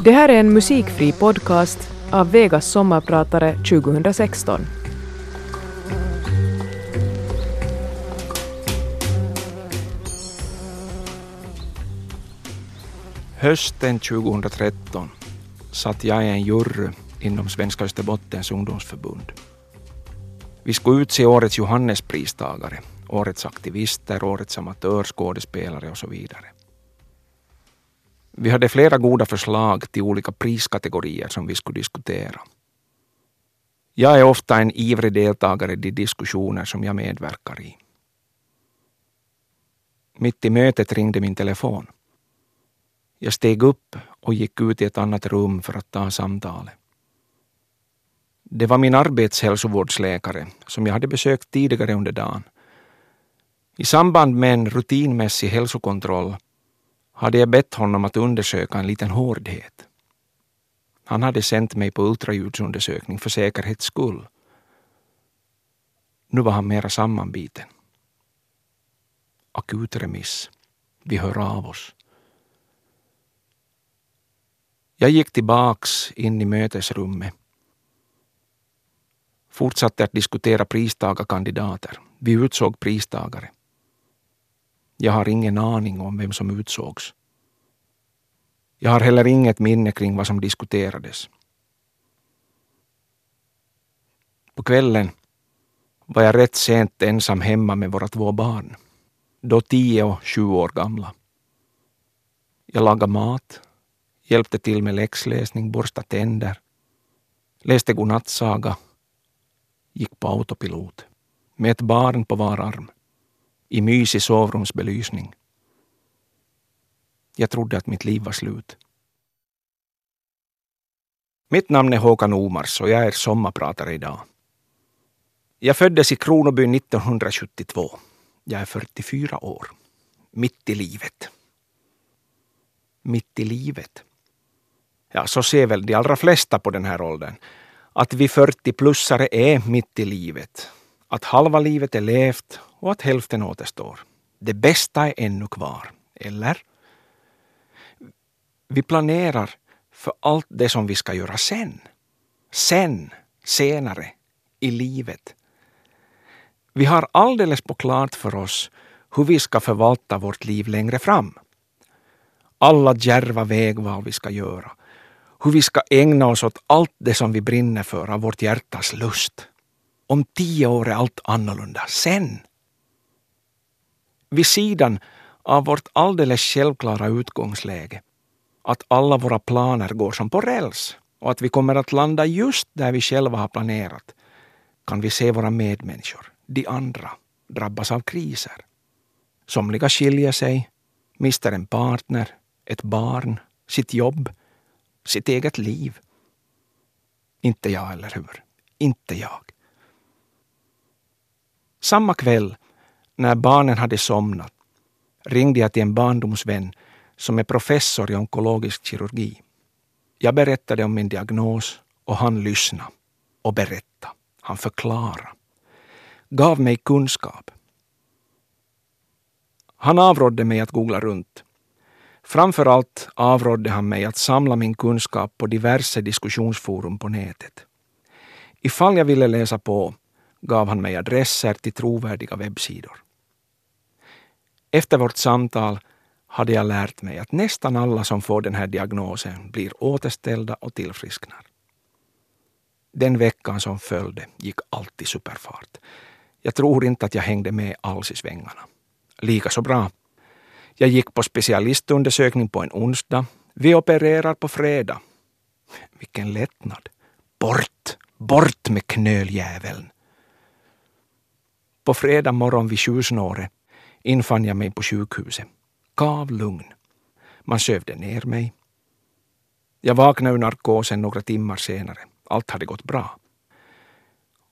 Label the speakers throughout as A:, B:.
A: Det här är en musikfri podcast av Vegas sommarpratare 2016.
B: Hösten 2013 satt jag i en jury inom Svenska Österbottens ungdomsförbund. Vi skulle utse årets Johannespristagare, årets aktivister, årets amatörskådespelare och så vidare. Vi hade flera goda förslag till olika priskategorier som vi skulle diskutera. Jag är ofta en ivrig deltagare i de diskussioner som jag medverkar i. Mitt i mötet ringde min telefon. Jag steg upp och gick ut i ett annat rum för att ta samtalet. Det var min arbetshälsovårdsläkare som jag hade besökt tidigare under dagen. I samband med en rutinmässig hälsokontroll hade jag bett honom att undersöka en liten hårdhet. Han hade sänt mig på ultraljudsundersökning för säkerhets skull. Nu var han mera sammanbiten. Akutremiss. Vi hör av oss. Jag gick tillbaks in i mötesrummet. Fortsatte att diskutera pristagarkandidater. Vi utsåg pristagare. Jag har ingen aning om vem som utsågs. Jag har heller inget minne kring vad som diskuterades. På kvällen var jag rätt sent ensam hemma med våra två barn, då tio och sju år gamla. Jag lagade mat, hjälpte till med läxläsning, borstade tänder, läste godnattsaga, gick på autopilot med ett barn på var arm i mysig sovrumsbelysning. Jag trodde att mitt liv var slut. Mitt namn är Håkan Omars och jag är sommarpratare idag. Jag föddes i Kronoby 1972. Jag är 44 år. Mitt i livet. Mitt i livet. Ja, så ser väl de allra flesta på den här åldern. Att vi 40-plussare är mitt i livet. Att halva livet är levt och att hälften återstår. Det bästa är ännu kvar, eller? Vi planerar för allt det som vi ska göra sen. Sen, senare, i livet. Vi har alldeles på klart för oss hur vi ska förvalta vårt liv längre fram. Alla djärva vägval vi ska göra. Hur vi ska ägna oss åt allt det som vi brinner för av vårt hjärtas lust. Om tio år är allt annorlunda. Sen, vid sidan av vårt alldeles självklara utgångsläge, att alla våra planer går som på räls och att vi kommer att landa just där vi själva har planerat, kan vi se våra medmänniskor, de andra, drabbas av kriser. Somliga skiljer sig, mister en partner, ett barn, sitt jobb, sitt eget liv. Inte jag, eller hur? Inte jag. Samma kväll när barnen hade somnat ringde jag till en barndomsvän som är professor i onkologisk kirurgi. Jag berättade om min diagnos och han lyssnade och berättade. Han förklarade. Gav mig kunskap. Han avrådde mig att googla runt. Framför allt avrådde han mig att samla min kunskap på diverse diskussionsforum på nätet. Ifall jag ville läsa på gav han mig adresser till trovärdiga webbsidor. Efter vårt samtal hade jag lärt mig att nästan alla som får den här diagnosen blir återställda och tillfrisknar. Den veckan som följde gick allt i superfart. Jag tror inte att jag hängde med alls i svängarna. Lika så bra. Jag gick på specialistundersökning på en onsdag. Vi opererar på fredag. Vilken lättnad. Bort, bort med knöljäveln. På fredag morgon vid sjusnåret infann jag mig på sjukhuset. Kav lugn. Man sövde ner mig. Jag vaknade ur narkosen några timmar senare. Allt hade gått bra.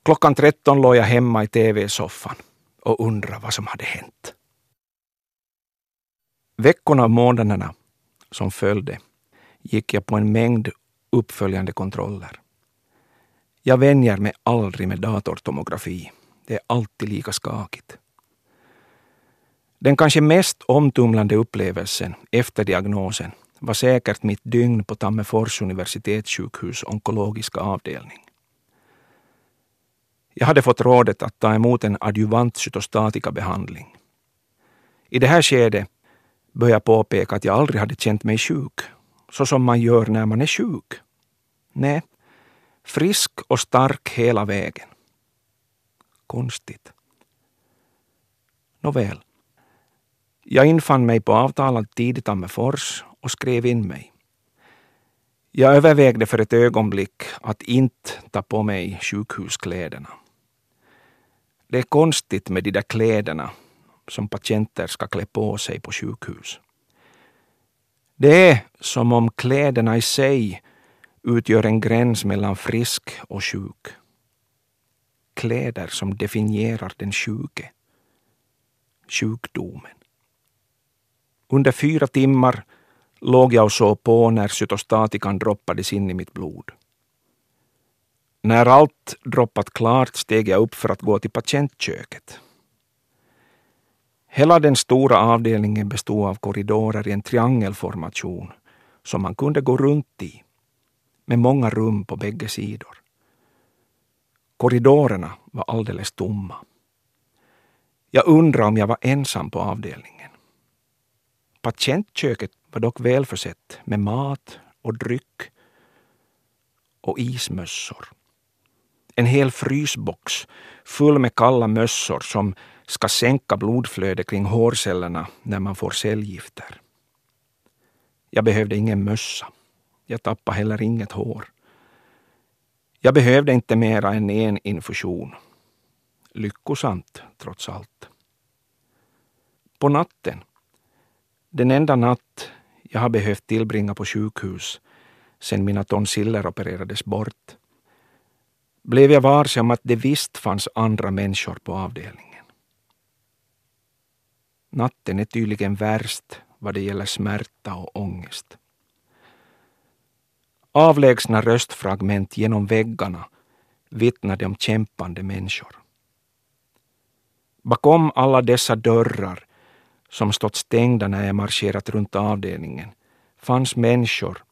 B: Klockan 13 låg jag hemma i tv-soffan och undrade vad som hade hänt. Veckorna och månaderna som följde gick jag på en mängd uppföljande kontroller. Jag vänjer mig aldrig med datortomografi. Det är alltid lika skakigt. Den kanske mest omtumlande upplevelsen efter diagnosen var säkert mitt dygn på Tammerfors universitetssjukhus onkologiska avdelning. Jag hade fått rådet att ta emot en adjuvant cytostatikabehandling. I det här skedet bör jag påpeka att jag aldrig hade känt mig sjuk, så som man gör när man är sjuk. Nej, frisk och stark hela vägen. Konstigt. Nåväl. Jag infann mig på avtalad tid i Tammerfors och skrev in mig. Jag övervägde för ett ögonblick att inte ta på mig sjukhuskläderna. Det är konstigt med de där kläderna som patienter ska klä på sig på sjukhus. Det är som om kläderna i sig utgör en gräns mellan frisk och sjuk. Kläder som definierar den sjuke. Sjukdomen. Under fyra timmar låg jag och såg på när cytostatikan droppades in i mitt blod. När allt droppat klart steg jag upp för att gå till patientköket. Hela den stora avdelningen bestod av korridorer i en triangelformation som man kunde gå runt i, med många rum på bägge sidor. Korridorerna var alldeles tomma. Jag undrade om jag var ensam på avdelningen. Patientköket var dock välförsett med mat och dryck och ismössor. En hel frysbox full med kalla mössor som ska sänka blodflödet kring hårcellerna när man får cellgifter. Jag behövde ingen mössa. Jag tappade heller inget hår. Jag behövde inte mera än en infusion. Lyckosamt, trots allt. På natten, den enda natt jag har behövt tillbringa på sjukhus sedan mina tonsiller opererades bort, blev jag varse om att det visst fanns andra människor på avdelningen. Natten är tydligen värst vad det gäller smärta och ångest. Avlägsna röstfragment genom väggarna vittnade om kämpande människor. Bakom alla dessa dörrar som stått stängda när jag marscherat runt avdelningen fanns människor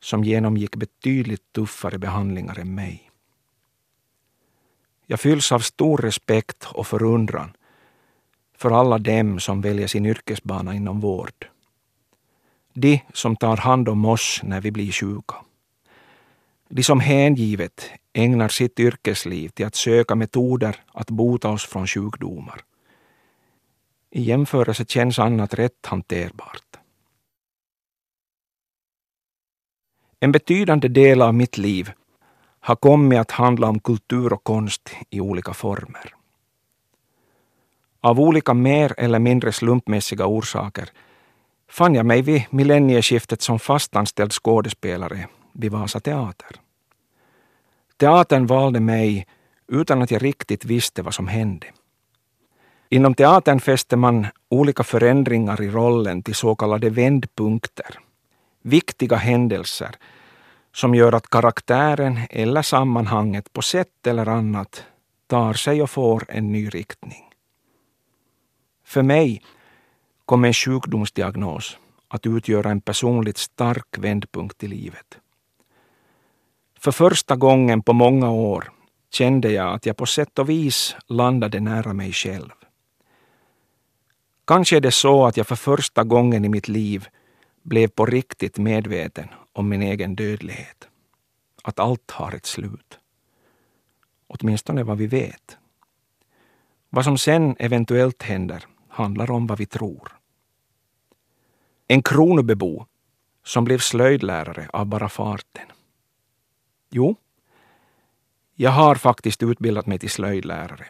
B: som genomgick betydligt tuffare behandlingar än mig. Jag fylls av stor respekt och förundran för alla dem som väljer sin yrkesbana inom vård. De som tar hand om oss när vi blir sjuka. De som hängivet ägnar sitt yrkesliv till att söka metoder att bota oss från sjukdomar. I jämförelse känns annat rätt hanterbart. En betydande del av mitt liv har kommit att handla om kultur och konst i olika former. Av olika mer eller mindre slumpmässiga orsaker fann jag mig vid millennieskiftet som fastanställd skådespelare vid Vasa Teater. Teatern valde mig utan att jag riktigt visste vad som hände. Inom teatern fäster man olika förändringar i rollen till så kallade vändpunkter, viktiga händelser som gör att karaktären eller sammanhanget på sätt eller annat tar sig och får en ny riktning. För mig kom en sjukdomsdiagnos att utgöra en personligt stark vändpunkt i livet. För första gången på många år kände jag att jag på sätt och vis landade nära mig själv. Kanske är det så att jag för första gången i mitt liv blev på riktigt medveten om min egen dödlighet. Att allt har ett slut. Åtminstone vad vi vet. Vad som sen eventuellt händer handlar om vad vi tror. En Kronobebo som blev slöjdlärare av bara farten. Jo, jag har faktiskt utbildat mig till slöjdlärare.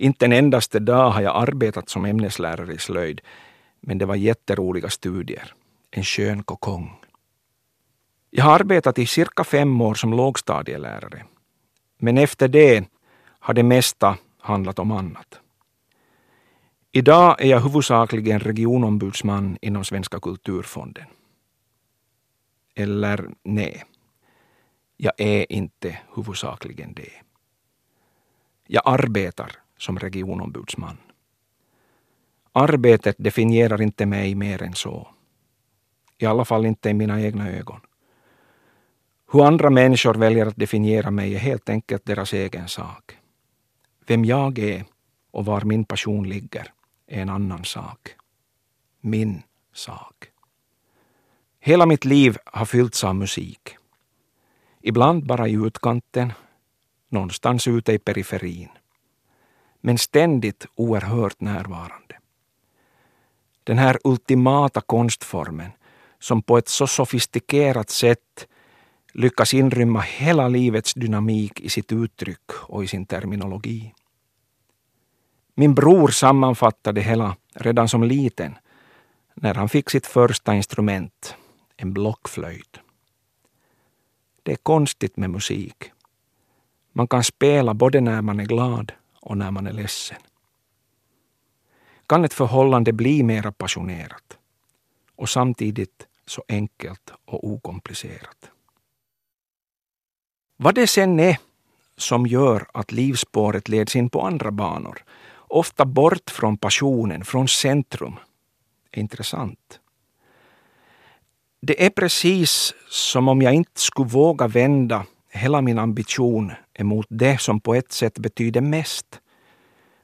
B: Inte en endaste dag har jag arbetat som ämneslärare i slöjd, men det var jätteroliga studier. En skön kokong. Jag har arbetat i cirka fem år som lågstadielärare. Men efter det har det mesta handlat om annat. Idag är jag huvudsakligen regionombudsman inom Svenska kulturfonden. Eller nej, jag är inte huvudsakligen det. Jag arbetar som regionombudsman. Arbetet definierar inte mig mer än så. I alla fall inte i mina egna ögon. Hur andra människor väljer att definiera mig är helt enkelt deras egen sak. Vem jag är och var min passion ligger är en annan sak. Min sak. Hela mitt liv har fyllts av musik. Ibland bara i utkanten, någonstans ute i periferin. Men ständigt oerhört närvarande. Den här ultimata konstformen som på ett så sofistikerat sätt lyckas inrymma hela livets dynamik i sitt uttryck och i sin terminologi. Min bror sammanfattade hela redan som liten när han fick sitt första instrument, en blockflöjt. Det är konstigt med musik. Man kan spela både när man är glad och när man är ledsen. Kan ett förhållande bli mera passionerat och samtidigt så enkelt och okomplicerat? Vad det sen är som gör att livsspåret leds in på andra banor, ofta bort från passionen, från centrum, är intressant. Det är precis som om jag inte skulle våga vända hela min ambition är mot det som på ett sätt betyder mest.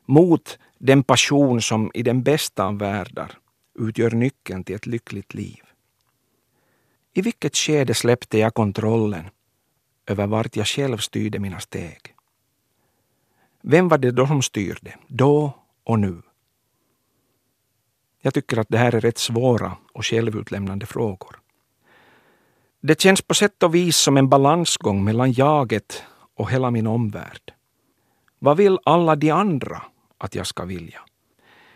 B: Mot den passion som i den bästa av världar utgör nyckeln till ett lyckligt liv. I vilket skede släppte jag kontrollen över vart jag själv styrde mina steg? Vem var det då som styrde, då och nu? Jag tycker att det här är rätt svåra och självutlämnande frågor. Det känns på sätt och vis som en balansgång mellan jaget och hela min omvärld. Vad vill alla de andra att jag ska vilja?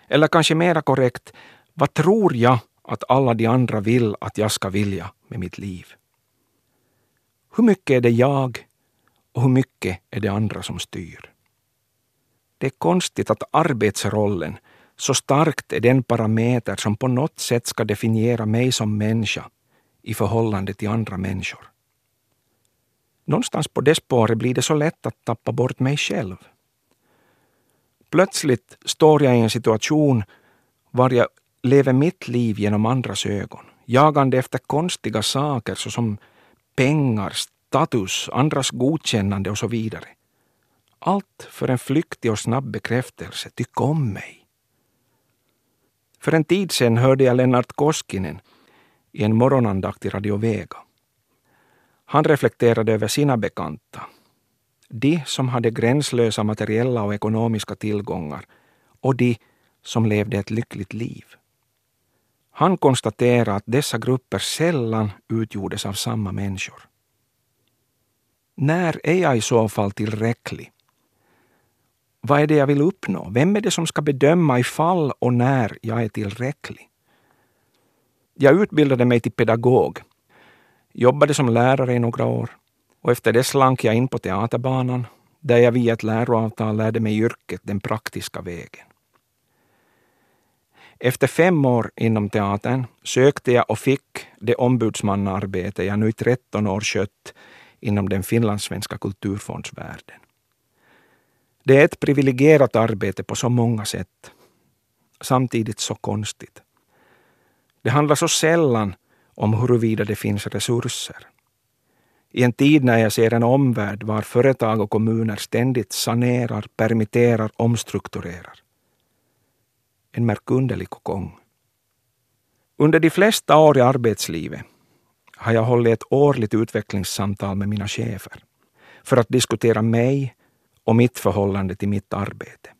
B: Eller kanske mera korrekt, vad tror jag att alla de andra vill att jag ska vilja med mitt liv? Hur mycket är det jag och hur mycket är det andra som styr? Det är konstigt att arbetsrollen så starkt är den parameter som på något sätt ska definiera mig som människa i förhållande till andra människor. Någonstans på det spåret blir det så lätt att tappa bort mig själv. Plötsligt står jag i en situation var jag lever mitt liv genom andras ögon, jagande efter konstiga saker såsom pengar, status, andras godkännande och så vidare. Allt för en flyktig och snabb bekräftelse, tyck om mig. För en tid sedan hörde jag Lennart Koskinen i en morgonandakt i Radio Vega. Han reflekterade över sina bekanta. De som hade gränslösa materiella och ekonomiska tillgångar och de som levde ett lyckligt liv. Han konstaterade att dessa grupper sällan utgjordes av samma människor. När är jag i så fall tillräcklig? Vad är det jag vill uppnå? Vem är det som ska bedöma ifall och när jag är tillräcklig? Jag utbildade mig till pedagog, jobbade som lärare i några år och efter det slank jag in på teaterbanan där jag via ett läroavtal lärde mig yrket den praktiska vägen. Efter fem år inom teatern sökte jag och fick det ombudsmannaarbete jag nu i 13 år skött inom den finlandssvenska kulturfondsvärlden. Det är ett privilegierat arbete på så många sätt. Samtidigt så konstigt. Det handlar så sällan om huruvida det finns resurser. I en tid när jag ser en omvärld var företag och kommuner ständigt sanerar, permitterar, omstrukturerar. En märkunderlig gång. Under de flesta år i arbetslivet har jag hållit ett årligt utvecklingssamtal med mina chefer för att diskutera mig och mitt förhållande till mitt arbete.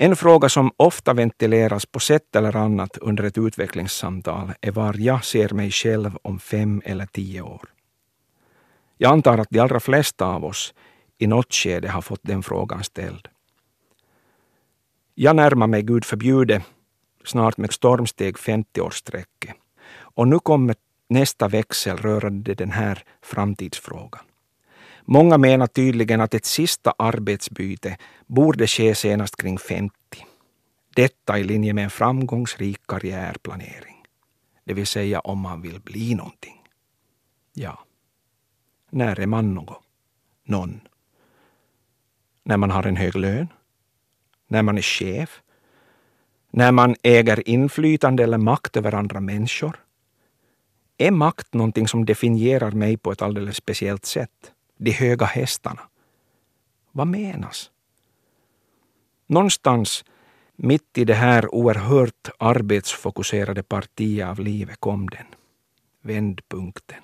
B: En fråga som ofta ventileras på sätt eller annat under ett utvecklingssamtal är var jag ser mig själv om fem eller tio år. Jag antar att de allra flesta av oss i något skede har fått den frågan ställd. Jag närmar mig, Gud förbjude, snart med stormsteg 50 årsstrecket Och nu kommer nästa växel rörande den här framtidsfrågan. Många menar tydligen att ett sista arbetsbyte borde ske senast kring 50. Detta i linje med en framgångsrik karriärplanering. Det vill säga om man vill bli någonting. Ja, när är man något? Någon. När man har en hög lön? När man är chef? När man äger inflytande eller makt över andra människor? Är makt någonting som definierar mig på ett alldeles speciellt sätt? De höga hästarna? Vad menas? Någonstans mitt i det här oerhört arbetsfokuserade partiet av livet kom den. Vändpunkten.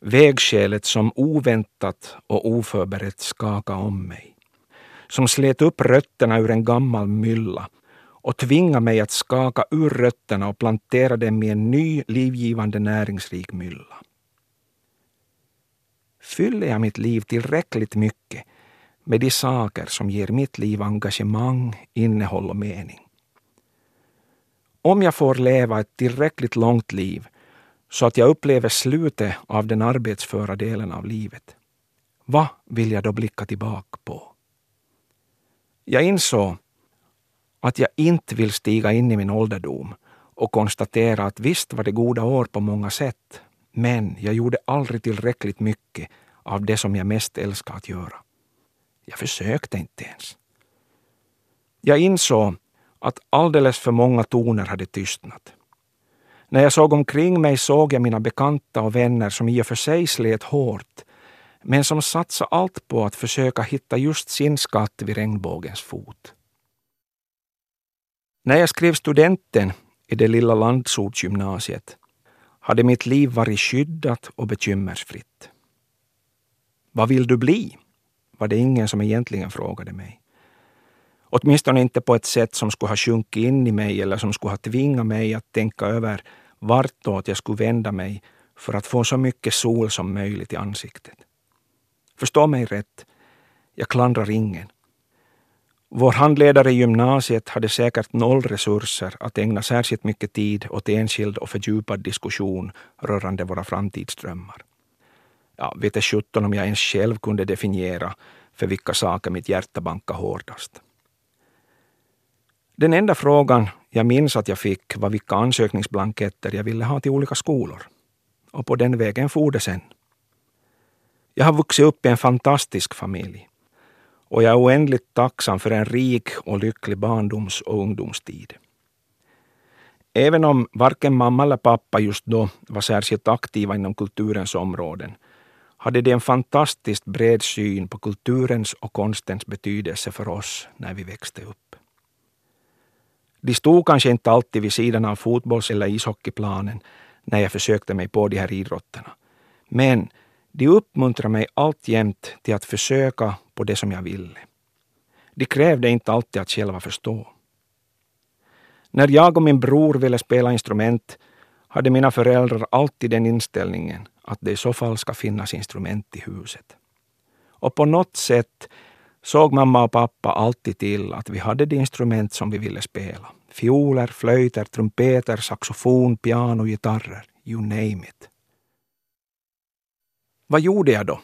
B: Vägskälet som oväntat och oförberett skakade om mig. Som slet upp rötterna ur en gammal mylla och tvingade mig att skaka ur rötterna och plantera dem i en ny livgivande näringsrik mylla. Fyller jag mitt liv tillräckligt mycket med de saker som ger mitt liv engagemang, innehåll och mening? Om jag får leva ett tillräckligt långt liv så att jag upplever slutet av den arbetsföra delen av livet, vad vill jag då blicka tillbaka på? Jag insåg att jag inte vill stiga in i min ålderdom och konstatera att visst var det goda år på många sätt, men jag gjorde aldrig tillräckligt mycket av det som jag mest älskar att göra. Jag försökte inte ens. Jag insåg att alldeles för många toner hade tystnat. När jag såg omkring mig såg jag mina bekanta och vänner som i och för sig slet hårt, men som satsade allt på att försöka hitta just sin skatt vid regnbågens fot. När jag skrev studenten i det lilla landsortsgymnasiet hade mitt liv varit skyddat och bekymmersfritt. Vad vill du bli? var det ingen som egentligen frågade mig. Åtminstone inte på ett sätt som skulle ha sjunkit in i mig eller som skulle ha tvingat mig att tänka över vartåt jag skulle vända mig för att få så mycket sol som möjligt i ansiktet. Förstå mig rätt, jag klandrar ingen. Vår handledare i gymnasiet hade säkert noll resurser att ägna särskilt mycket tid åt enskild och fördjupad diskussion rörande våra framtidsdrömmar. Ja, vet sjutton om jag ens själv kunde definiera för vilka saker mitt hjärta bankade hårdast. Den enda frågan jag minns att jag fick var vilka ansökningsblanketter jag ville ha till olika skolor. Och på den vägen for det sen. Jag har vuxit upp i en fantastisk familj och jag är oändligt tacksam för en rik och lycklig barndoms och ungdomstid. Även om varken mamma eller pappa just då var särskilt aktiva inom kulturens områden hade de en fantastiskt bred syn på kulturens och konstens betydelse för oss när vi växte upp. De stod kanske inte alltid vid sidan av fotbolls eller ishockeyplanen när jag försökte mig på de här idrotterna. Men de uppmuntrade mig alltjämt till att försöka på det som jag ville. De krävde inte alltid att själva förstå. När jag och min bror ville spela instrument hade mina föräldrar alltid den inställningen att det i så fall ska finnas instrument i huset. Och på något sätt såg mamma och pappa alltid till att vi hade de instrument som vi ville spela. Fioler, flöjter, trumpeter, saxofon, piano, gitarrer. You name it. Vad gjorde jag då,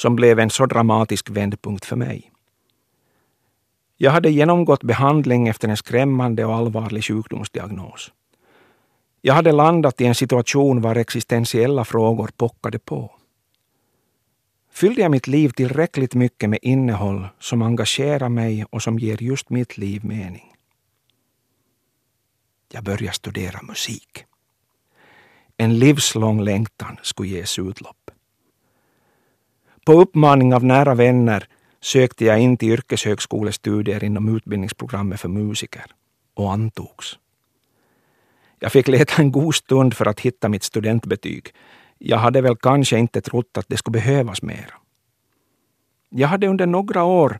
B: som blev en så dramatisk vändpunkt för mig? Jag hade genomgått behandling efter en skrämmande och allvarlig sjukdomsdiagnos. Jag hade landat i en situation var existentiella frågor pockade på. Fyllde jag mitt liv tillräckligt mycket med innehåll som engagerar mig och som ger just mitt liv mening? Jag började studera musik. En livslång längtan skulle ges utlopp. På uppmaning av nära vänner sökte jag in till yrkeshögskolestudier inom utbildningsprogrammet för musiker och antogs. Jag fick leta en god stund för att hitta mitt studentbetyg. Jag hade väl kanske inte trott att det skulle behövas mera. Jag hade under några år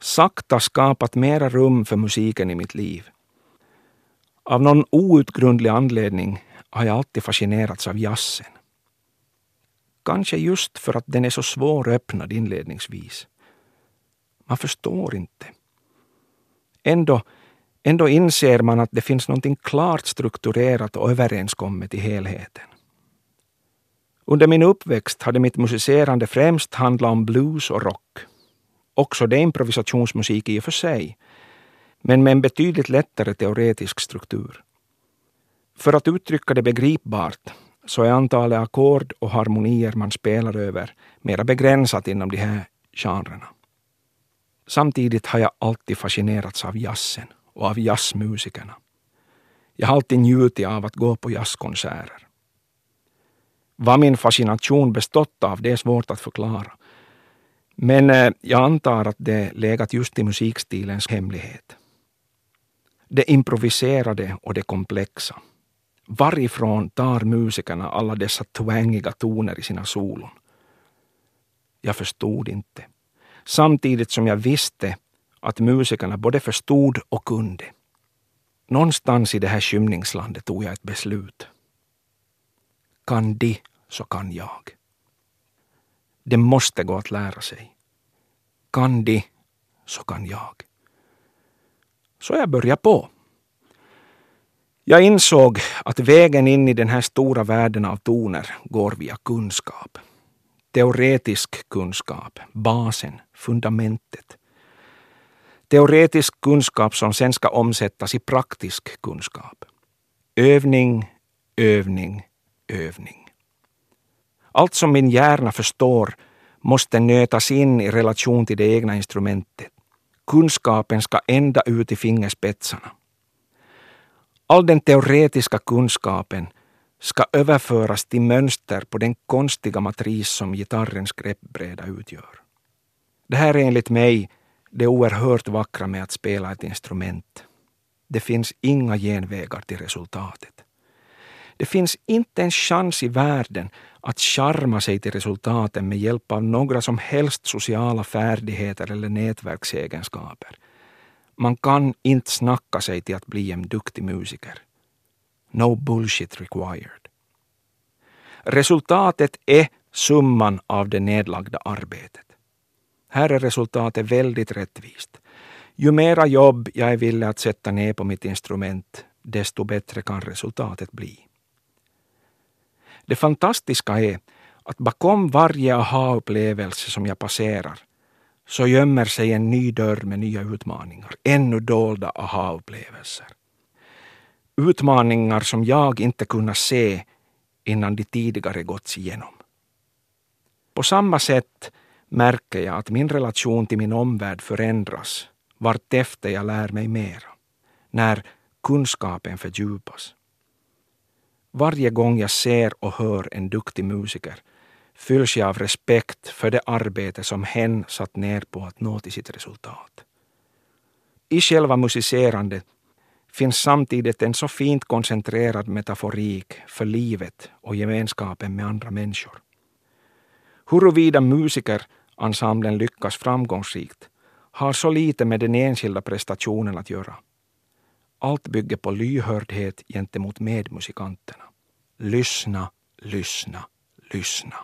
B: sakta skapat mera rum för musiken i mitt liv. Av någon outgrundlig anledning har jag alltid fascinerats av jazzen. Kanske just för att den är så svåröppnad inledningsvis. Man förstår inte. Ändå Ändå inser man att det finns någonting klart strukturerat och överenskommet i helheten. Under min uppväxt hade mitt musicerande främst handlat om blues och rock. Också det improvisationsmusik i och för sig, men med en betydligt lättare teoretisk struktur. För att uttrycka det begripbart så är antalet ackord och harmonier man spelar över mera begränsat inom de här genrerna. Samtidigt har jag alltid fascinerats av jazzen och av jazzmusikerna. Jag har alltid njutit av att gå på jazzkonserter. Vad min fascination bestått av, det är svårt att förklara. Men eh, jag antar att det legat just i musikstilens hemlighet. Det improviserade och det komplexa. Varifrån tar musikerna alla dessa twangiga toner i sina solon? Jag förstod inte. Samtidigt som jag visste att musikerna både förstod och kunde. Någonstans i det här skymningslandet tog jag ett beslut. Kan de, så kan jag. Det måste gå att lära sig. Kan de, så kan jag. Så jag började på. Jag insåg att vägen in i den här stora världen av toner går via kunskap. Teoretisk kunskap, basen, fundamentet. Teoretisk kunskap som sen ska omsättas i praktisk kunskap. Övning, övning, övning. Allt som min hjärna förstår måste nötas in i relation till det egna instrumentet. Kunskapen ska ända ut i fingerspetsarna. All den teoretiska kunskapen ska överföras till mönster på den konstiga matris som gitarrens greppbräda utgör. Det här är enligt mig det oerhört vackra med att spela ett instrument. Det finns inga genvägar till resultatet. Det finns inte en chans i världen att charma sig till resultaten med hjälp av några som helst sociala färdigheter eller nätverksegenskaper. Man kan inte snacka sig till att bli en duktig musiker. No bullshit required. Resultatet är summan av det nedlagda arbetet. Här är resultatet väldigt rättvist. Ju mera jobb jag är villig att sätta ner på mitt instrument, desto bättre kan resultatet bli. Det fantastiska är att bakom varje aha-upplevelse som jag passerar så gömmer sig en ny dörr med nya utmaningar, ännu dolda aha-upplevelser. Utmaningar som jag inte kunnat se innan de tidigare gåtts igenom. På samma sätt märker jag att min relation till min omvärld förändras vartefter jag lär mig mera, när kunskapen fördjupas. Varje gång jag ser och hör en duktig musiker fylls jag av respekt för det arbete som hen satt ner på att nå till sitt resultat. I själva musicerandet finns samtidigt en så fint koncentrerad metaforik för livet och gemenskapen med andra människor. Huruvida musikerensemblen lyckas framgångsrikt har så lite med den enskilda prestationen att göra. Allt bygger på lyhördhet gentemot medmusikanterna. Lyssna, lyssna, lyssna.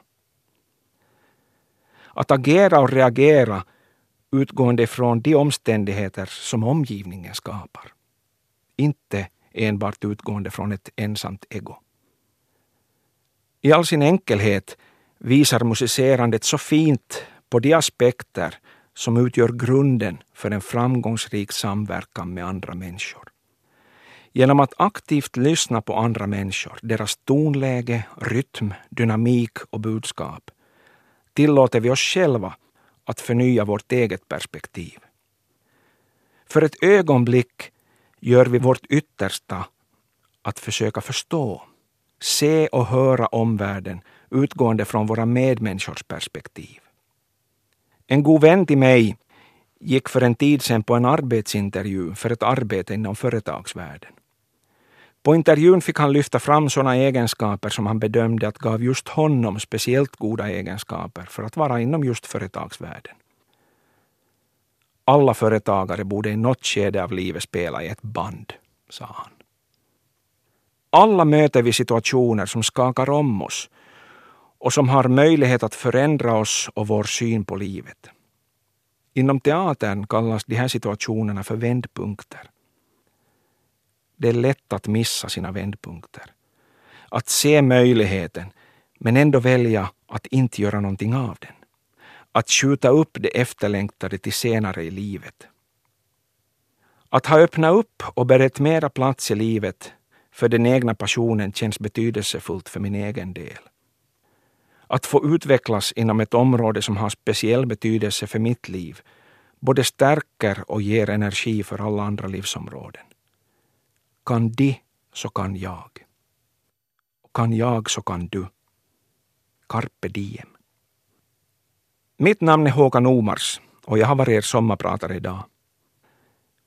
B: Att agera och reagera utgående från de omständigheter som omgivningen skapar. Inte enbart utgående från ett ensamt ego. I all sin enkelhet visar musicerandet så fint på de aspekter som utgör grunden för en framgångsrik samverkan med andra människor. Genom att aktivt lyssna på andra människor, deras tonläge, rytm, dynamik och budskap tillåter vi oss själva att förnya vårt eget perspektiv. För ett ögonblick gör vi vårt yttersta att försöka förstå, se och höra omvärlden utgående från våra medmänniskors perspektiv. En god vän till mig gick för en tid sedan på en arbetsintervju för ett arbete inom företagsvärlden. På intervjun fick han lyfta fram sådana egenskaper som han bedömde att gav just honom speciellt goda egenskaper för att vara inom just företagsvärlden. Alla företagare borde i något skede av livet spela i ett band, sa han. Alla möter vi situationer som skakar om oss och som har möjlighet att förändra oss och vår syn på livet. Inom teatern kallas de här situationerna för vändpunkter. Det är lätt att missa sina vändpunkter. Att se möjligheten men ändå välja att inte göra någonting av den. Att skjuta upp det efterlängtade till senare i livet. Att ha öppnat upp och berett mera plats i livet för den egna passionen känns betydelsefullt för min egen del. Att få utvecklas inom ett område som har speciell betydelse för mitt liv både stärker och ger energi för alla andra livsområden. Kan de, så kan jag. Och kan jag så kan du. Carpe diem. Mitt namn är Håkan Omars och jag har varit er sommarpratare idag.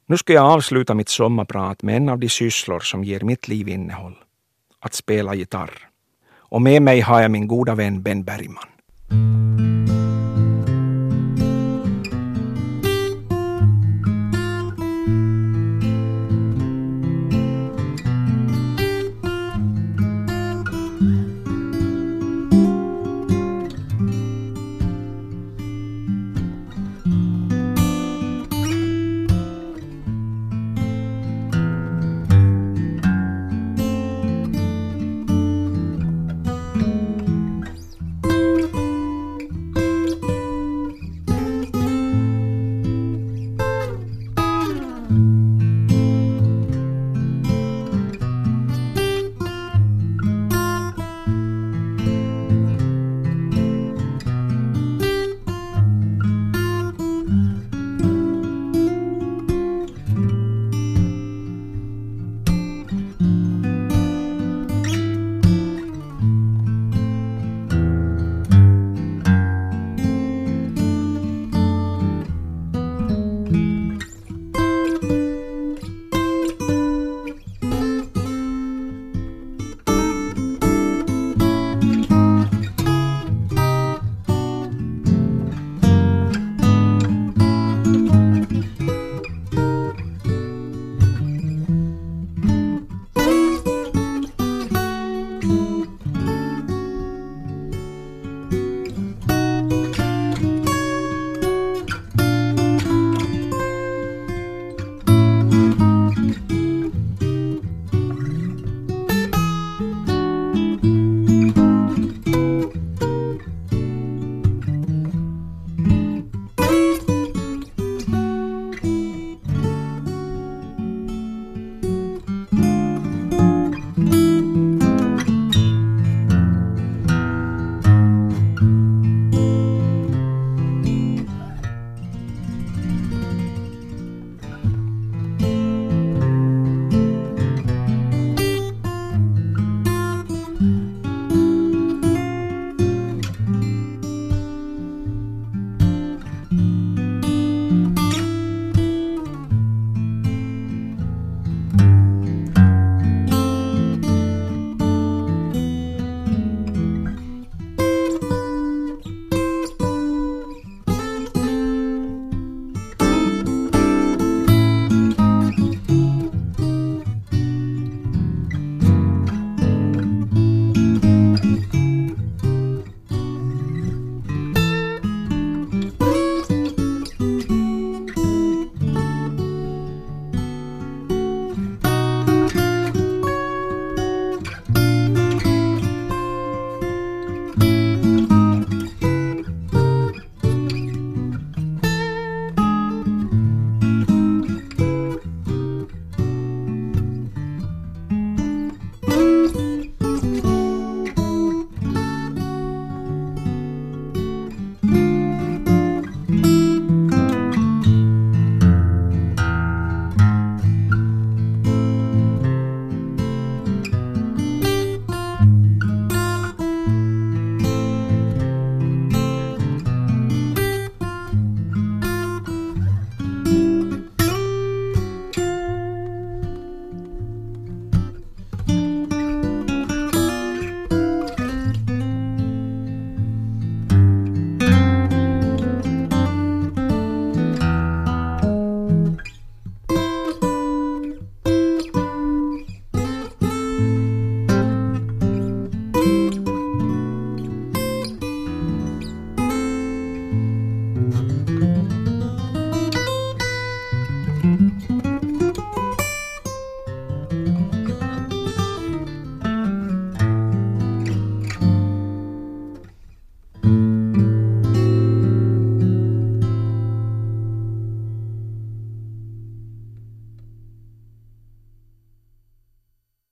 B: Nu ska jag avsluta mitt sommarprat med en av de sysslor som ger mitt liv innehåll. Att spela gitarr. Och med mig har jag min goda vän Ben Bergman.